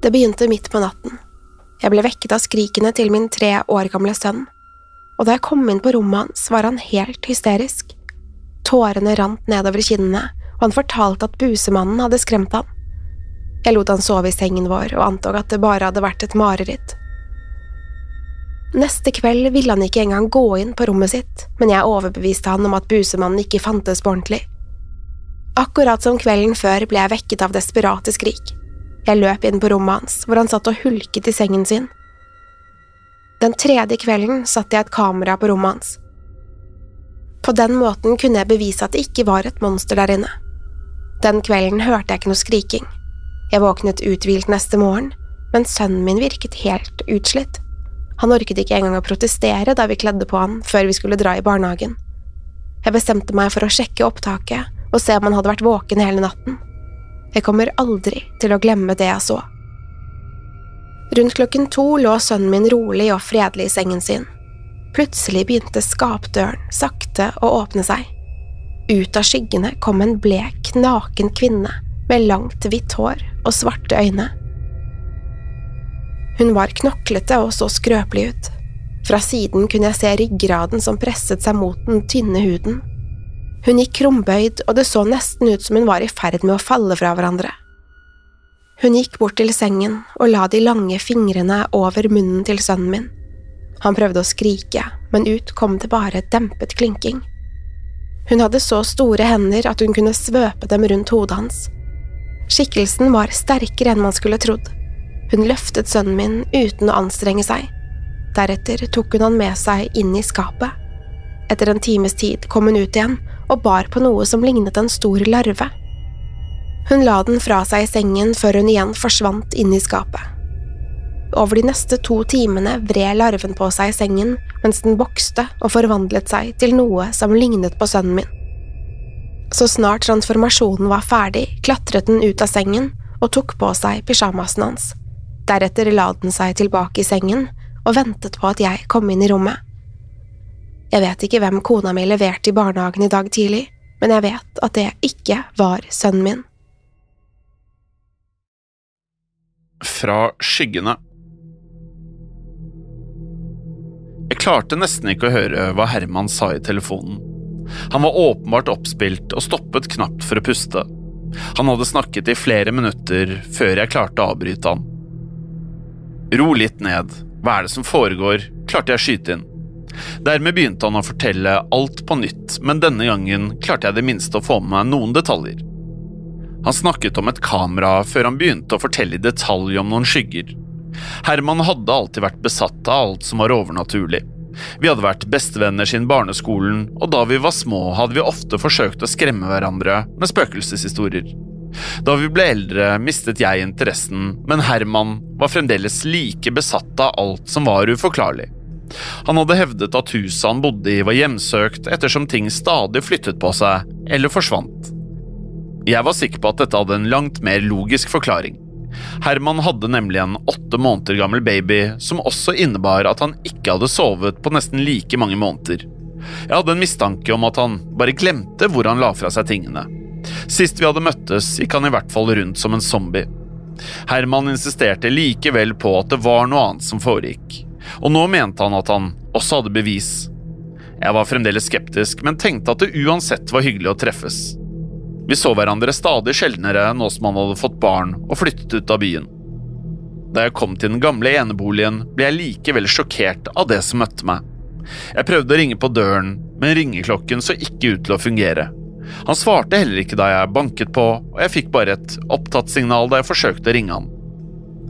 Det begynte midt på natten. Jeg ble vekket av skrikene til min tre år gamle sønn, og da jeg kom inn på rommet hans, var han helt hysterisk. Tårene rant nedover kinnene, og han fortalte at busemannen hadde skremt han. Jeg lot han sove i sengen vår og antok at det bare hadde vært et mareritt. Neste kveld ville han ikke engang gå inn på rommet sitt, men jeg overbeviste han om at busemannen ikke fantes på ordentlig. Akkurat som kvelden før ble jeg vekket av desperate skrik. Jeg løp inn på rommet hans, hvor han satt og hulket i sengen sin. Den tredje kvelden satte jeg et kamera på rommet hans. På den måten kunne jeg bevise at det ikke var et monster der inne. Den kvelden hørte jeg ikke noe skriking. Jeg våknet uthvilt neste morgen, men sønnen min virket helt utslitt. Han orket ikke engang å protestere da vi kledde på han før vi skulle dra i barnehagen. Jeg bestemte meg for å sjekke opptaket og se om han hadde vært våken hele natten. Jeg kommer aldri til å glemme det jeg så. Rundt klokken to lå sønnen min rolig og fredelig i sengen sin. Plutselig begynte skapdøren sakte å åpne seg. Ut av skyggene kom en blek, naken kvinne med langt, hvitt hår og svarte øyne. Hun var knoklete og så skrøpelig ut. Fra siden kunne jeg se ryggraden som presset seg mot den tynne huden. Hun gikk krumbøyd, og det så nesten ut som hun var i ferd med å falle fra hverandre. Hun gikk bort til sengen og la de lange fingrene over munnen til sønnen min. Han prøvde å skrike, men ut kom det bare dempet klinking. Hun hadde så store hender at hun kunne svøpe dem rundt hodet hans. Skikkelsen var sterkere enn man skulle trodd. Hun løftet sønnen min uten å anstrenge seg. Deretter tok hun han med seg inn i skapet. Etter en times tid kom hun ut igjen og bar på noe som lignet en stor larve. Hun la den fra seg i sengen før hun igjen forsvant inn i skapet. Over de neste to timene vred larven på seg i sengen mens den vokste og forvandlet seg til noe som lignet på sønnen min. Så snart transformasjonen var ferdig, klatret den ut av sengen og tok på seg pysjamasen hans. Deretter la den seg tilbake i sengen og ventet på at jeg kom inn i rommet. Jeg vet ikke hvem kona mi leverte i barnehagen i dag tidlig, men jeg vet at det ikke var sønnen min. Fra skyggene. Jeg klarte nesten ikke å høre hva Herman sa i telefonen. Han var åpenbart oppspilt og stoppet knapt for å puste. Han hadde snakket i flere minutter før jeg klarte å avbryte han. Ro litt ned, hva er det som foregår, klarte jeg å skyte inn. Dermed begynte han å fortelle alt på nytt, men denne gangen klarte jeg det minste å få med meg noen detaljer. Han snakket om et kamera før han begynte å fortelle i detalj om noen skygger. Herman hadde alltid vært besatt av alt som var overnaturlig. Vi hadde vært bestevenner siden barneskolen, og da vi var små hadde vi ofte forsøkt å skremme hverandre med spøkelseshistorier. Da vi ble eldre, mistet jeg interessen, men Herman var fremdeles like besatt av alt som var uforklarlig. Han hadde hevdet at huset han bodde i var hjemsøkt ettersom ting stadig flyttet på seg eller forsvant. Jeg var sikker på at dette hadde en langt mer logisk forklaring. Herman hadde nemlig en åtte måneder gammel baby som også innebar at han ikke hadde sovet på nesten like mange måneder. Jeg hadde en mistanke om at han bare glemte hvor han la fra seg tingene. Sist vi hadde møttes, gikk han i hvert fall rundt som en zombie. Herman insisterte likevel på at det var noe annet som foregikk, og nå mente han at han også hadde bevis. Jeg var fremdeles skeptisk, men tenkte at det uansett var hyggelig å treffes. Vi så hverandre stadig sjeldnere nå som han hadde fått barn og flyttet ut av byen. Da jeg kom til den gamle eneboligen, ble jeg likevel sjokkert av det som møtte meg. Jeg prøvde å ringe på døren, men ringeklokken så ikke ut til å fungere. Han svarte heller ikke da jeg banket på, og jeg fikk bare et opptattsignal da jeg forsøkte å ringe han.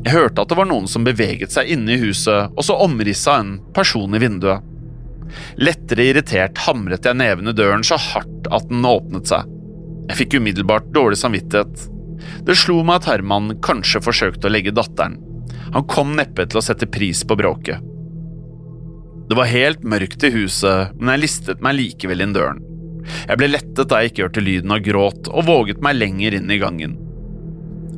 Jeg hørte at det var noen som beveget seg inne i huset, og så omrissa en person i vinduet. Lettere irritert hamret jeg neven i døren så hardt at den åpnet seg. Jeg fikk umiddelbart dårlig samvittighet. Det slo meg at Herman kanskje forsøkte å legge datteren. Han kom neppe til å sette pris på bråket. Det var helt mørkt i huset, men jeg listet meg likevel inn døren. Jeg ble lettet da jeg ikke hørte lyden av gråt, og våget meg lenger inn i gangen.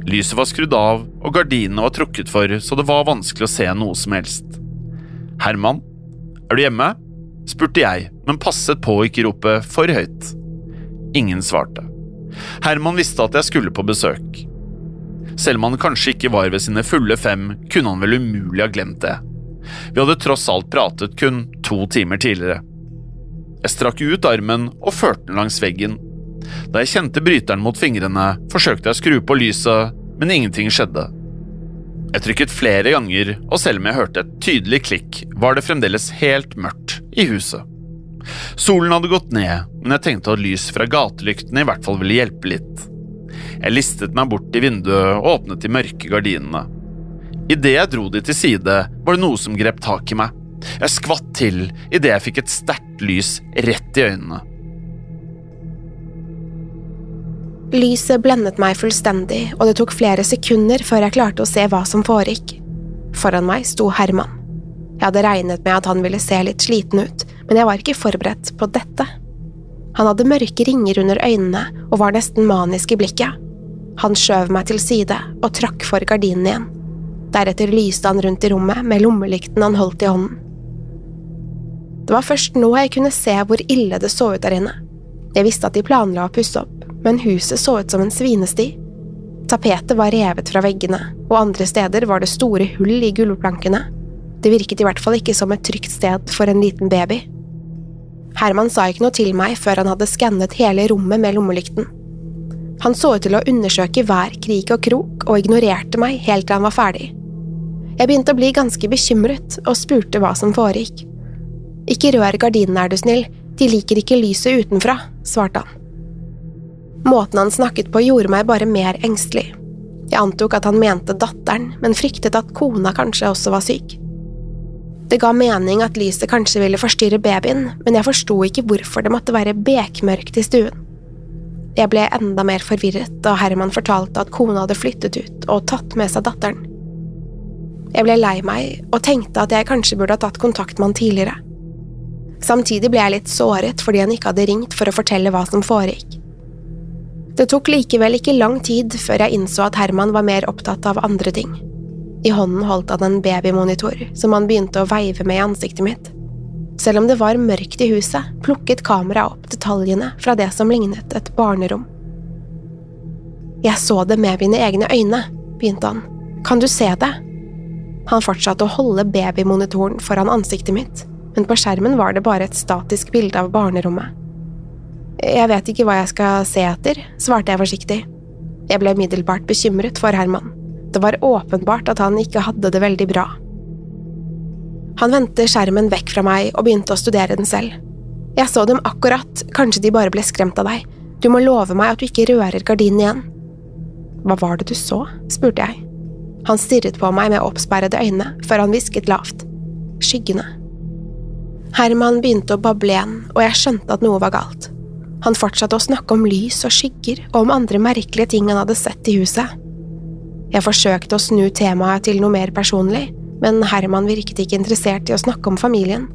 Lyset var skrudd av, og gardinene var trukket for, så det var vanskelig å se noe som helst. Herman, er du hjemme? spurte jeg, men passet på å ikke rope for høyt. Ingen svarte. Herman visste at jeg skulle på besøk. Selv om han kanskje ikke var ved sine fulle fem, kunne han vel umulig ha glemt det. Vi hadde tross alt pratet kun to timer tidligere. Jeg strakk ut armen og førte den langs veggen. Da jeg kjente bryteren mot fingrene, forsøkte jeg å skru på lyset, men ingenting skjedde. Jeg trykket flere ganger, og selv om jeg hørte et tydelig klikk, var det fremdeles helt mørkt i huset. Solen hadde gått ned, men jeg tenkte at lys fra gatelyktene i hvert fall ville hjelpe litt. Jeg listet meg bort til vinduet og åpnet de mørke gardinene. Idet jeg dro de til side, var det noe som grep tak i meg. Jeg skvatt til idet jeg fikk et sterkt lys rett i øynene. Lyset blendet meg fullstendig, og det tok flere sekunder før jeg klarte å se hva som foregikk. Foran meg sto Herman. Jeg hadde regnet med at han ville se litt sliten ut, men jeg var ikke forberedt på dette. Han hadde mørke ringer under øynene og var nesten manisk i blikket. Han skjøv meg til side og trakk for gardinen igjen. Deretter lyste han rundt i rommet med lommelykten han holdt i hånden. Det var først nå jeg kunne se hvor ille det så ut der inne. Jeg visste at de planla å pusse opp, men huset så ut som en svinesti. Tapetet var revet fra veggene, og andre steder var det store hull i gulvplankene. Det virket i hvert fall ikke som et trygt sted for en liten baby. Herman sa ikke noe til meg før han hadde skannet hele rommet med lommelykten. Han så ut til å undersøke hver krik og krok og ignorerte meg helt til han var ferdig. Jeg begynte å bli ganske bekymret og spurte hva som foregikk. Ikke rør gardinene, er du snill, de liker ikke lyset utenfra, svarte han. Måten han snakket på gjorde meg bare mer engstelig. Jeg antok at han mente datteren, men fryktet at kona kanskje også var syk. Det ga mening at lyset kanskje ville forstyrre babyen, men jeg forsto ikke hvorfor det måtte være bekmørkt i stuen. Jeg ble enda mer forvirret da Herman fortalte at kona hadde flyttet ut og tatt med seg datteren. Jeg ble lei meg og tenkte at jeg kanskje burde ha tatt kontakt med han tidligere. Samtidig ble jeg litt såret fordi han ikke hadde ringt for å fortelle hva som foregikk. Det tok likevel ikke lang tid før jeg innså at Herman var mer opptatt av andre ting. I hånden holdt han en babymonitor som han begynte å veive med i ansiktet mitt. Selv om det var mørkt i huset, plukket kameraet opp detaljene fra det som lignet et barnerom. Jeg så det med mine egne øyne, begynte han. Kan du se det? Han fortsatte å holde babymonitoren foran ansiktet mitt, men på skjermen var det bare et statisk bilde av barnerommet. Jeg vet ikke hva jeg skal se etter, svarte jeg forsiktig. Jeg ble umiddelbart bekymret for Herman. Det var åpenbart at han ikke hadde det veldig bra. Han vendte skjermen vekk fra meg og begynte å studere den selv. Jeg så dem akkurat, kanskje de bare ble skremt av deg. Du må love meg at du ikke rører gardinen igjen. Hva var det du så? spurte jeg. Han stirret på meg med oppsperrede øyne før han hvisket lavt. Skyggene. Herman begynte å bable igjen, og jeg skjønte at noe var galt. Han fortsatte å snakke om lys og skygger og om andre merkelige ting han hadde sett i huset. Jeg forsøkte å snu temaet til noe mer personlig, men Herman virket ikke interessert i å snakke om familien.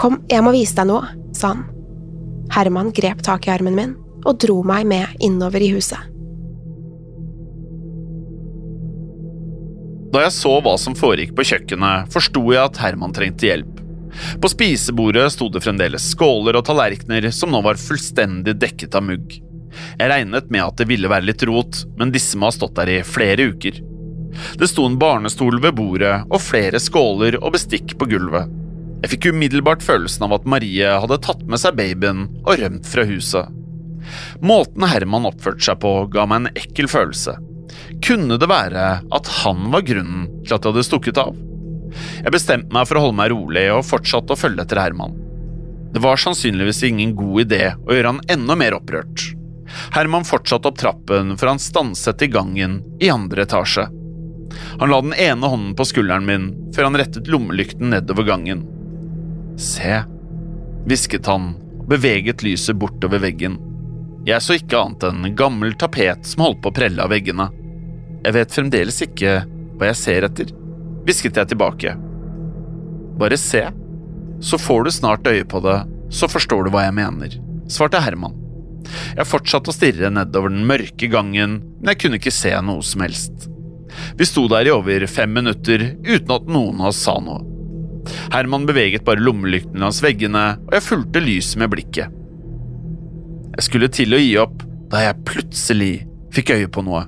Kom, jeg må vise deg noe, sa han. Herman grep tak i armen min og dro meg med innover i huset. Da jeg så hva som foregikk på kjøkkenet, forsto jeg at Herman trengte hjelp. På spisebordet sto det fremdeles skåler og tallerkener som nå var fullstendig dekket av mugg. Jeg regnet med at det ville være litt rot, men disse må ha stått der i flere uker. Det sto en barnestol ved bordet og flere skåler og bestikk på gulvet. Jeg fikk umiddelbart følelsen av at Marie hadde tatt med seg babyen og rømt fra huset. Måten Herman oppførte seg på ga meg en ekkel følelse. Kunne det være at han var grunnen til at det hadde stukket av? Jeg bestemte meg for å holde meg rolig og fortsatte å følge etter Herman. Det var sannsynligvis ingen god idé å gjøre han enda mer opprørt. Herman fortsatte opp trappen før han stanset i gangen i andre etasje. Han la den ene hånden på skulderen min før han rettet lommelykten nedover gangen. Se, hvisket han og beveget lyset bortover veggen. Jeg så ikke annet enn gammel tapet som holdt på å prelle av veggene. Jeg vet fremdeles ikke hva jeg ser etter, hvisket jeg tilbake. Bare se, så får du snart øye på det, så forstår du hva jeg mener, svarte Herman. Jeg fortsatte å stirre nedover den mørke gangen, men jeg kunne ikke se noe som helst. Vi sto der i over fem minutter uten at noen av oss sa noe. Herman beveget bare lommelykten langs veggene, og jeg fulgte lyset med blikket. Jeg skulle til å gi opp da jeg plutselig fikk øye på noe.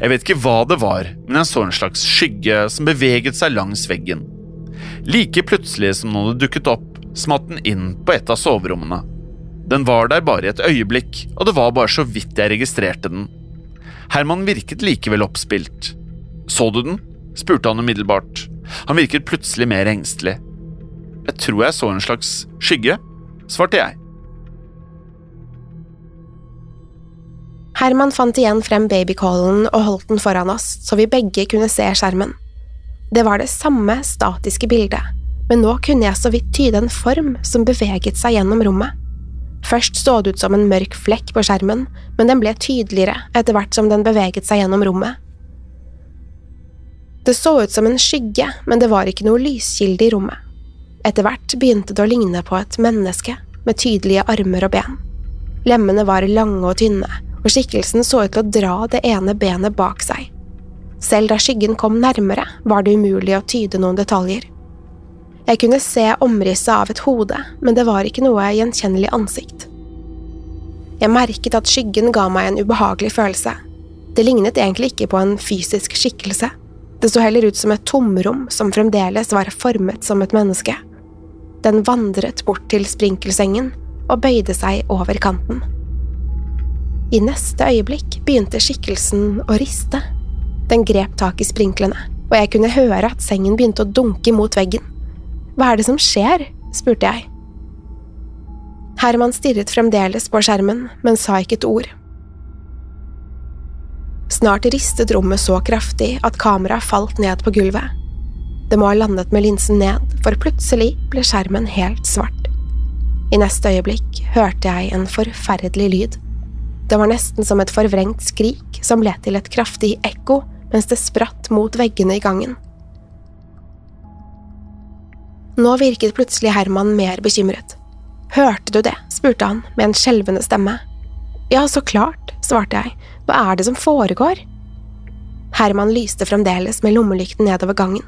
Jeg vet ikke hva det var, men jeg så en slags skygge som beveget seg langs veggen. Like plutselig som den hadde dukket opp, smatt den inn på et av soverommene. Den var der bare i et øyeblikk, og det var bare så vidt jeg registrerte den. Herman virket likevel oppspilt. Så du den? spurte han umiddelbart. Han virket plutselig mer engstelig. Jeg tror jeg så en slags skygge, svarte jeg. Herman fant igjen frem babycallen og holdt den foran oss, så vi begge kunne se skjermen. Det var det samme statiske bildet, men nå kunne jeg så vidt tyde en form som beveget seg gjennom rommet. Først så det ut som en mørk flekk på skjermen, men den ble tydeligere etter hvert som den beveget seg gjennom rommet. Det så ut som en skygge, men det var ikke noe lyskilde i rommet. Etter hvert begynte det å ligne på et menneske, med tydelige armer og ben. Lemmene var lange og tynne, og skikkelsen så ut til å dra det ene benet bak seg. Selv da skyggen kom nærmere, var det umulig å tyde noen detaljer. Jeg kunne se omrisset av et hode, men det var ikke noe gjenkjennelig ansikt. Jeg merket at skyggen ga meg en ubehagelig følelse. Det lignet egentlig ikke på en fysisk skikkelse. Det så heller ut som et tomrom som fremdeles var formet som et menneske. Den vandret bort til sprinkelsengen og bøyde seg over kanten. I neste øyeblikk begynte skikkelsen å riste. Den grep tak i sprinklene, og jeg kunne høre at sengen begynte å dunke mot veggen. Hva er det som skjer? spurte jeg. Herman stirret fremdeles på skjermen, men sa ikke et ord. Snart ristet rommet så kraftig at kameraet falt ned på gulvet. Det må ha landet med linsen ned, for plutselig ble skjermen helt svart. I neste øyeblikk hørte jeg en forferdelig lyd. Det var nesten som et forvrengt skrik som ble til et kraftig ekko mens det spratt mot veggene i gangen. Nå virket plutselig Herman mer bekymret. Hørte du det? spurte han med en skjelvende stemme. Ja, så klart, svarte jeg, hva er det som foregår? Herman lyste fremdeles med lommelykten nedover gangen.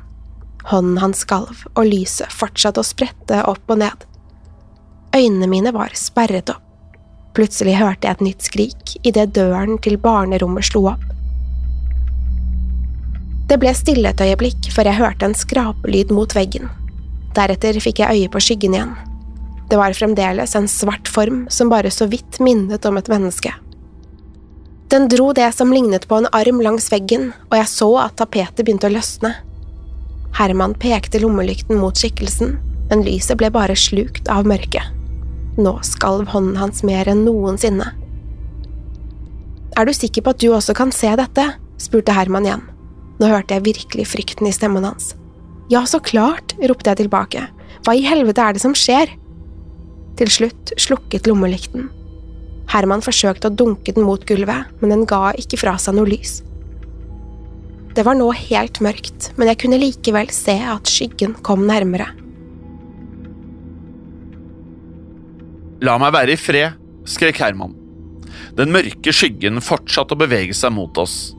Hånden hans skalv, og lyset fortsatte å sprette opp og ned. Øynene mine var sperret opp. Plutselig hørte jeg et nytt skrik idet døren til barnerommet slo opp. Det ble stille et øyeblikk før jeg hørte en skrapelyd mot veggen. Deretter fikk jeg øye på skyggen igjen. Det var fremdeles en svart form som bare så vidt minnet om et menneske. Den dro det som lignet på en arm langs veggen, og jeg så at tapetet begynte å løsne. Herman pekte lommelykten mot skikkelsen, men lyset ble bare slukt av mørket. Nå skalv hånden hans mer enn noensinne. Er du sikker på at du også kan se dette? spurte Herman igjen. Nå hørte jeg virkelig frykten i stemmen hans. Ja, så klart, ropte jeg tilbake. Hva i helvete er det som skjer? Til slutt slukket lommelykten. Herman forsøkte å dunke den mot gulvet, men den ga ikke fra seg noe lys. Det var nå helt mørkt, men jeg kunne likevel se at skyggen kom nærmere. La meg være i fred, skrek Herman. Den mørke skyggen fortsatte å bevege seg mot oss.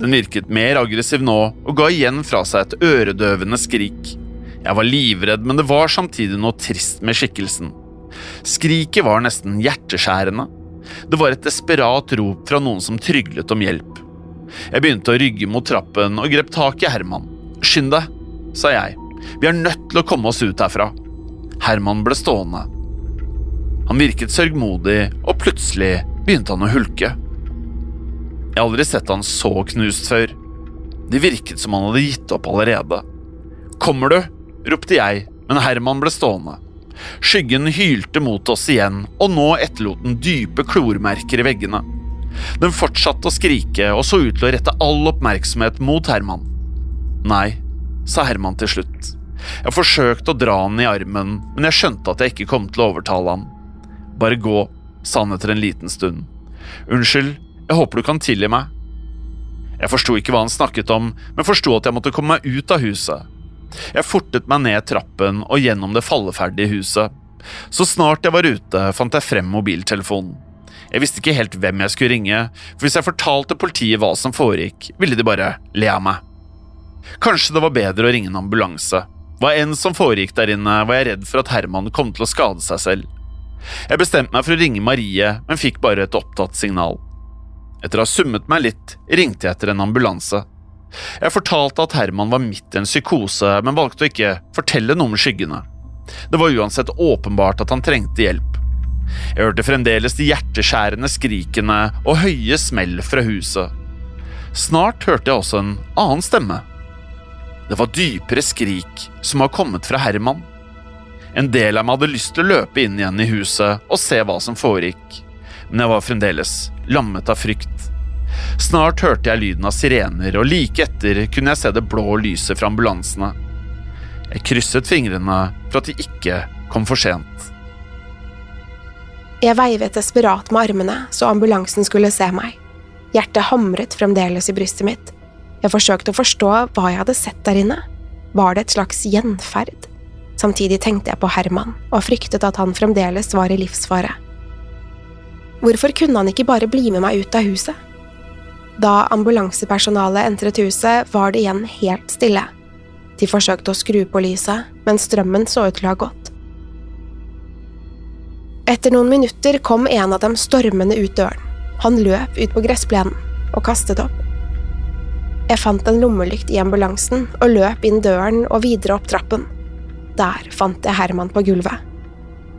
Den virket mer aggressiv nå og ga igjen fra seg et øredøvende skrik. Jeg var livredd, men det var samtidig noe trist med skikkelsen. Skriket var nesten hjerteskjærende. Det var et desperat rop fra noen som tryglet om hjelp. Jeg begynte å rygge mot trappen og grep tak i Herman. Skynd deg, sa jeg. Vi er nødt til å komme oss ut herfra. Herman ble stående. Han virket sørgmodig, og plutselig begynte han å hulke. Jeg har aldri sett han så knust før. Det virket som han hadde gitt opp allerede. Kommer du? ropte jeg, men Herman ble stående. Skyggen hylte mot oss igjen, og nå etterlot den dype klormerker i veggene. Den fortsatte å skrike og så ut til å rette all oppmerksomhet mot Herman. Nei, sa Herman til slutt. Jeg forsøkte å dra han i armen, men jeg skjønte at jeg ikke kom til å overtale han. Bare gå, sa han etter en liten stund. Unnskyld, jeg håper du kan tilgi meg. Jeg forsto ikke hva han snakket om, men forsto at jeg måtte komme meg ut av huset. Jeg fortet meg ned trappen og gjennom det falleferdige huset. Så snart jeg var ute, fant jeg frem mobiltelefonen. Jeg visste ikke helt hvem jeg skulle ringe, for hvis jeg fortalte politiet hva som foregikk, ville de bare le av meg. Kanskje det var bedre å ringe en ambulanse. Hva enn som foregikk der inne, var jeg redd for at Herman kom til å skade seg selv. Jeg bestemte meg for å ringe Marie, men fikk bare et opptatt signal. Etter å ha summet meg litt, ringte jeg etter en ambulanse. Jeg fortalte at Herman var midt i en psykose, men valgte å ikke fortelle noe om skyggene. Det var uansett åpenbart at han trengte hjelp. Jeg hørte fremdeles de hjerteskjærende skrikene og høye smell fra huset. Snart hørte jeg også en annen stemme. Det var dypere skrik som var kommet fra Herman. En del av meg hadde lyst til å løpe inn igjen i huset og se hva som foregikk, men jeg var fremdeles lammet av frykt. Snart hørte jeg lyden av sirener, og like etter kunne jeg se det blå lyset fra ambulansene. Jeg krysset fingrene for at de ikke kom for sent. Jeg veivet desperat med armene så ambulansen skulle se meg. Hjertet hamret fremdeles i brystet mitt. Jeg forsøkte å forstå hva jeg hadde sett der inne. Var det et slags gjenferd? Samtidig tenkte jeg på Herman og fryktet at han fremdeles var i livsfare. Hvorfor kunne han ikke bare bli med meg ut av huset? Da ambulansepersonalet entret huset, var det igjen helt stille. De forsøkte å skru på lyset, men strømmen så ut til å ha gått. Etter noen minutter kom en av dem stormende ut døren. Han løp ut på gressplenen og kastet opp. Jeg fant en lommelykt i ambulansen og løp inn døren og videre opp trappen. Der fant jeg Herman på gulvet.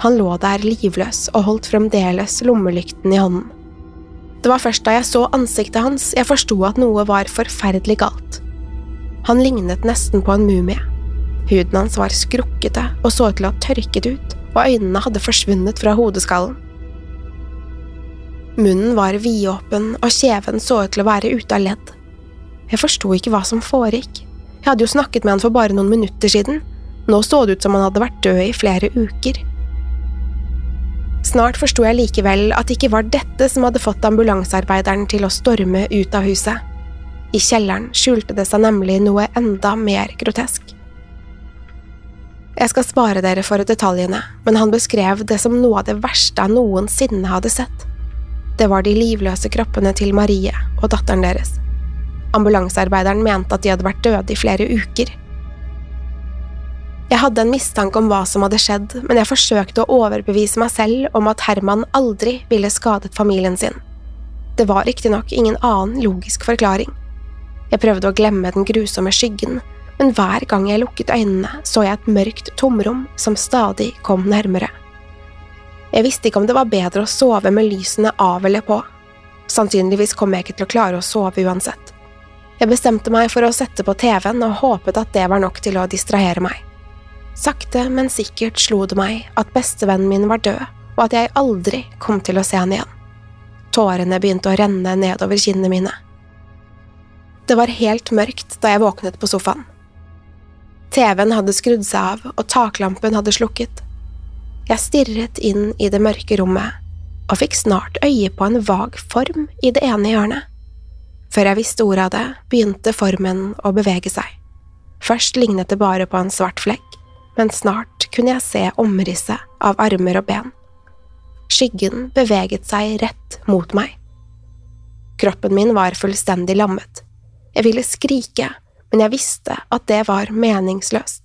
Han lå der livløs og holdt fremdeles lommelykten i hånden. Det var først da jeg så ansiktet hans jeg forsto at noe var forferdelig galt. Han lignet nesten på en mumie. Huden hans var skrukkete og så ut til å ha tørket ut, og øynene hadde forsvunnet fra hodeskallen. Munnen var vidåpen, og kjeven så ut til å være ute av ledd. Jeg forsto ikke hva som foregikk. Jeg hadde jo snakket med han for bare noen minutter siden, nå så det ut som han hadde vært død i flere uker. Snart forsto jeg likevel at det ikke var dette som hadde fått ambulansearbeideren til å storme ut av huset. I kjelleren skjulte det seg nemlig noe enda mer grotesk. Jeg skal spare dere for detaljene, men han beskrev det som noe av det verste han noensinne hadde sett. Det var de livløse kroppene til Marie og datteren deres. Ambulansearbeideren mente at de hadde vært døde i flere uker. Jeg hadde en mistanke om hva som hadde skjedd, men jeg forsøkte å overbevise meg selv om at Herman aldri ville skadet familien sin. Det var riktignok ingen annen logisk forklaring. Jeg prøvde å glemme den grusomme skyggen, men hver gang jeg lukket øynene, så jeg et mørkt tomrom som stadig kom nærmere. Jeg visste ikke om det var bedre å sove med lysene av eller på. Sannsynligvis kom jeg ikke til å klare å sove uansett. Jeg bestemte meg for å sette på TV-en og håpet at det var nok til å distrahere meg. Sakte, men sikkert slo det meg at bestevennen min var død, og at jeg aldri kom til å se han igjen. tårene begynte å renne nedover kinnene mine. Det var helt mørkt da jeg våknet på sofaen. TV-en hadde skrudd seg av, og taklampen hadde slukket. Jeg stirret inn i det mørke rommet og fikk snart øye på en vag form i det ene hjørnet. Før jeg visste ordet av det, begynte formen å bevege seg. Først lignet det bare på en svart flekk, men snart kunne jeg se omrisset av armer og ben. Skyggen beveget seg rett mot meg. Kroppen min var fullstendig lammet. Jeg ville skrike, men jeg visste at det var meningsløst.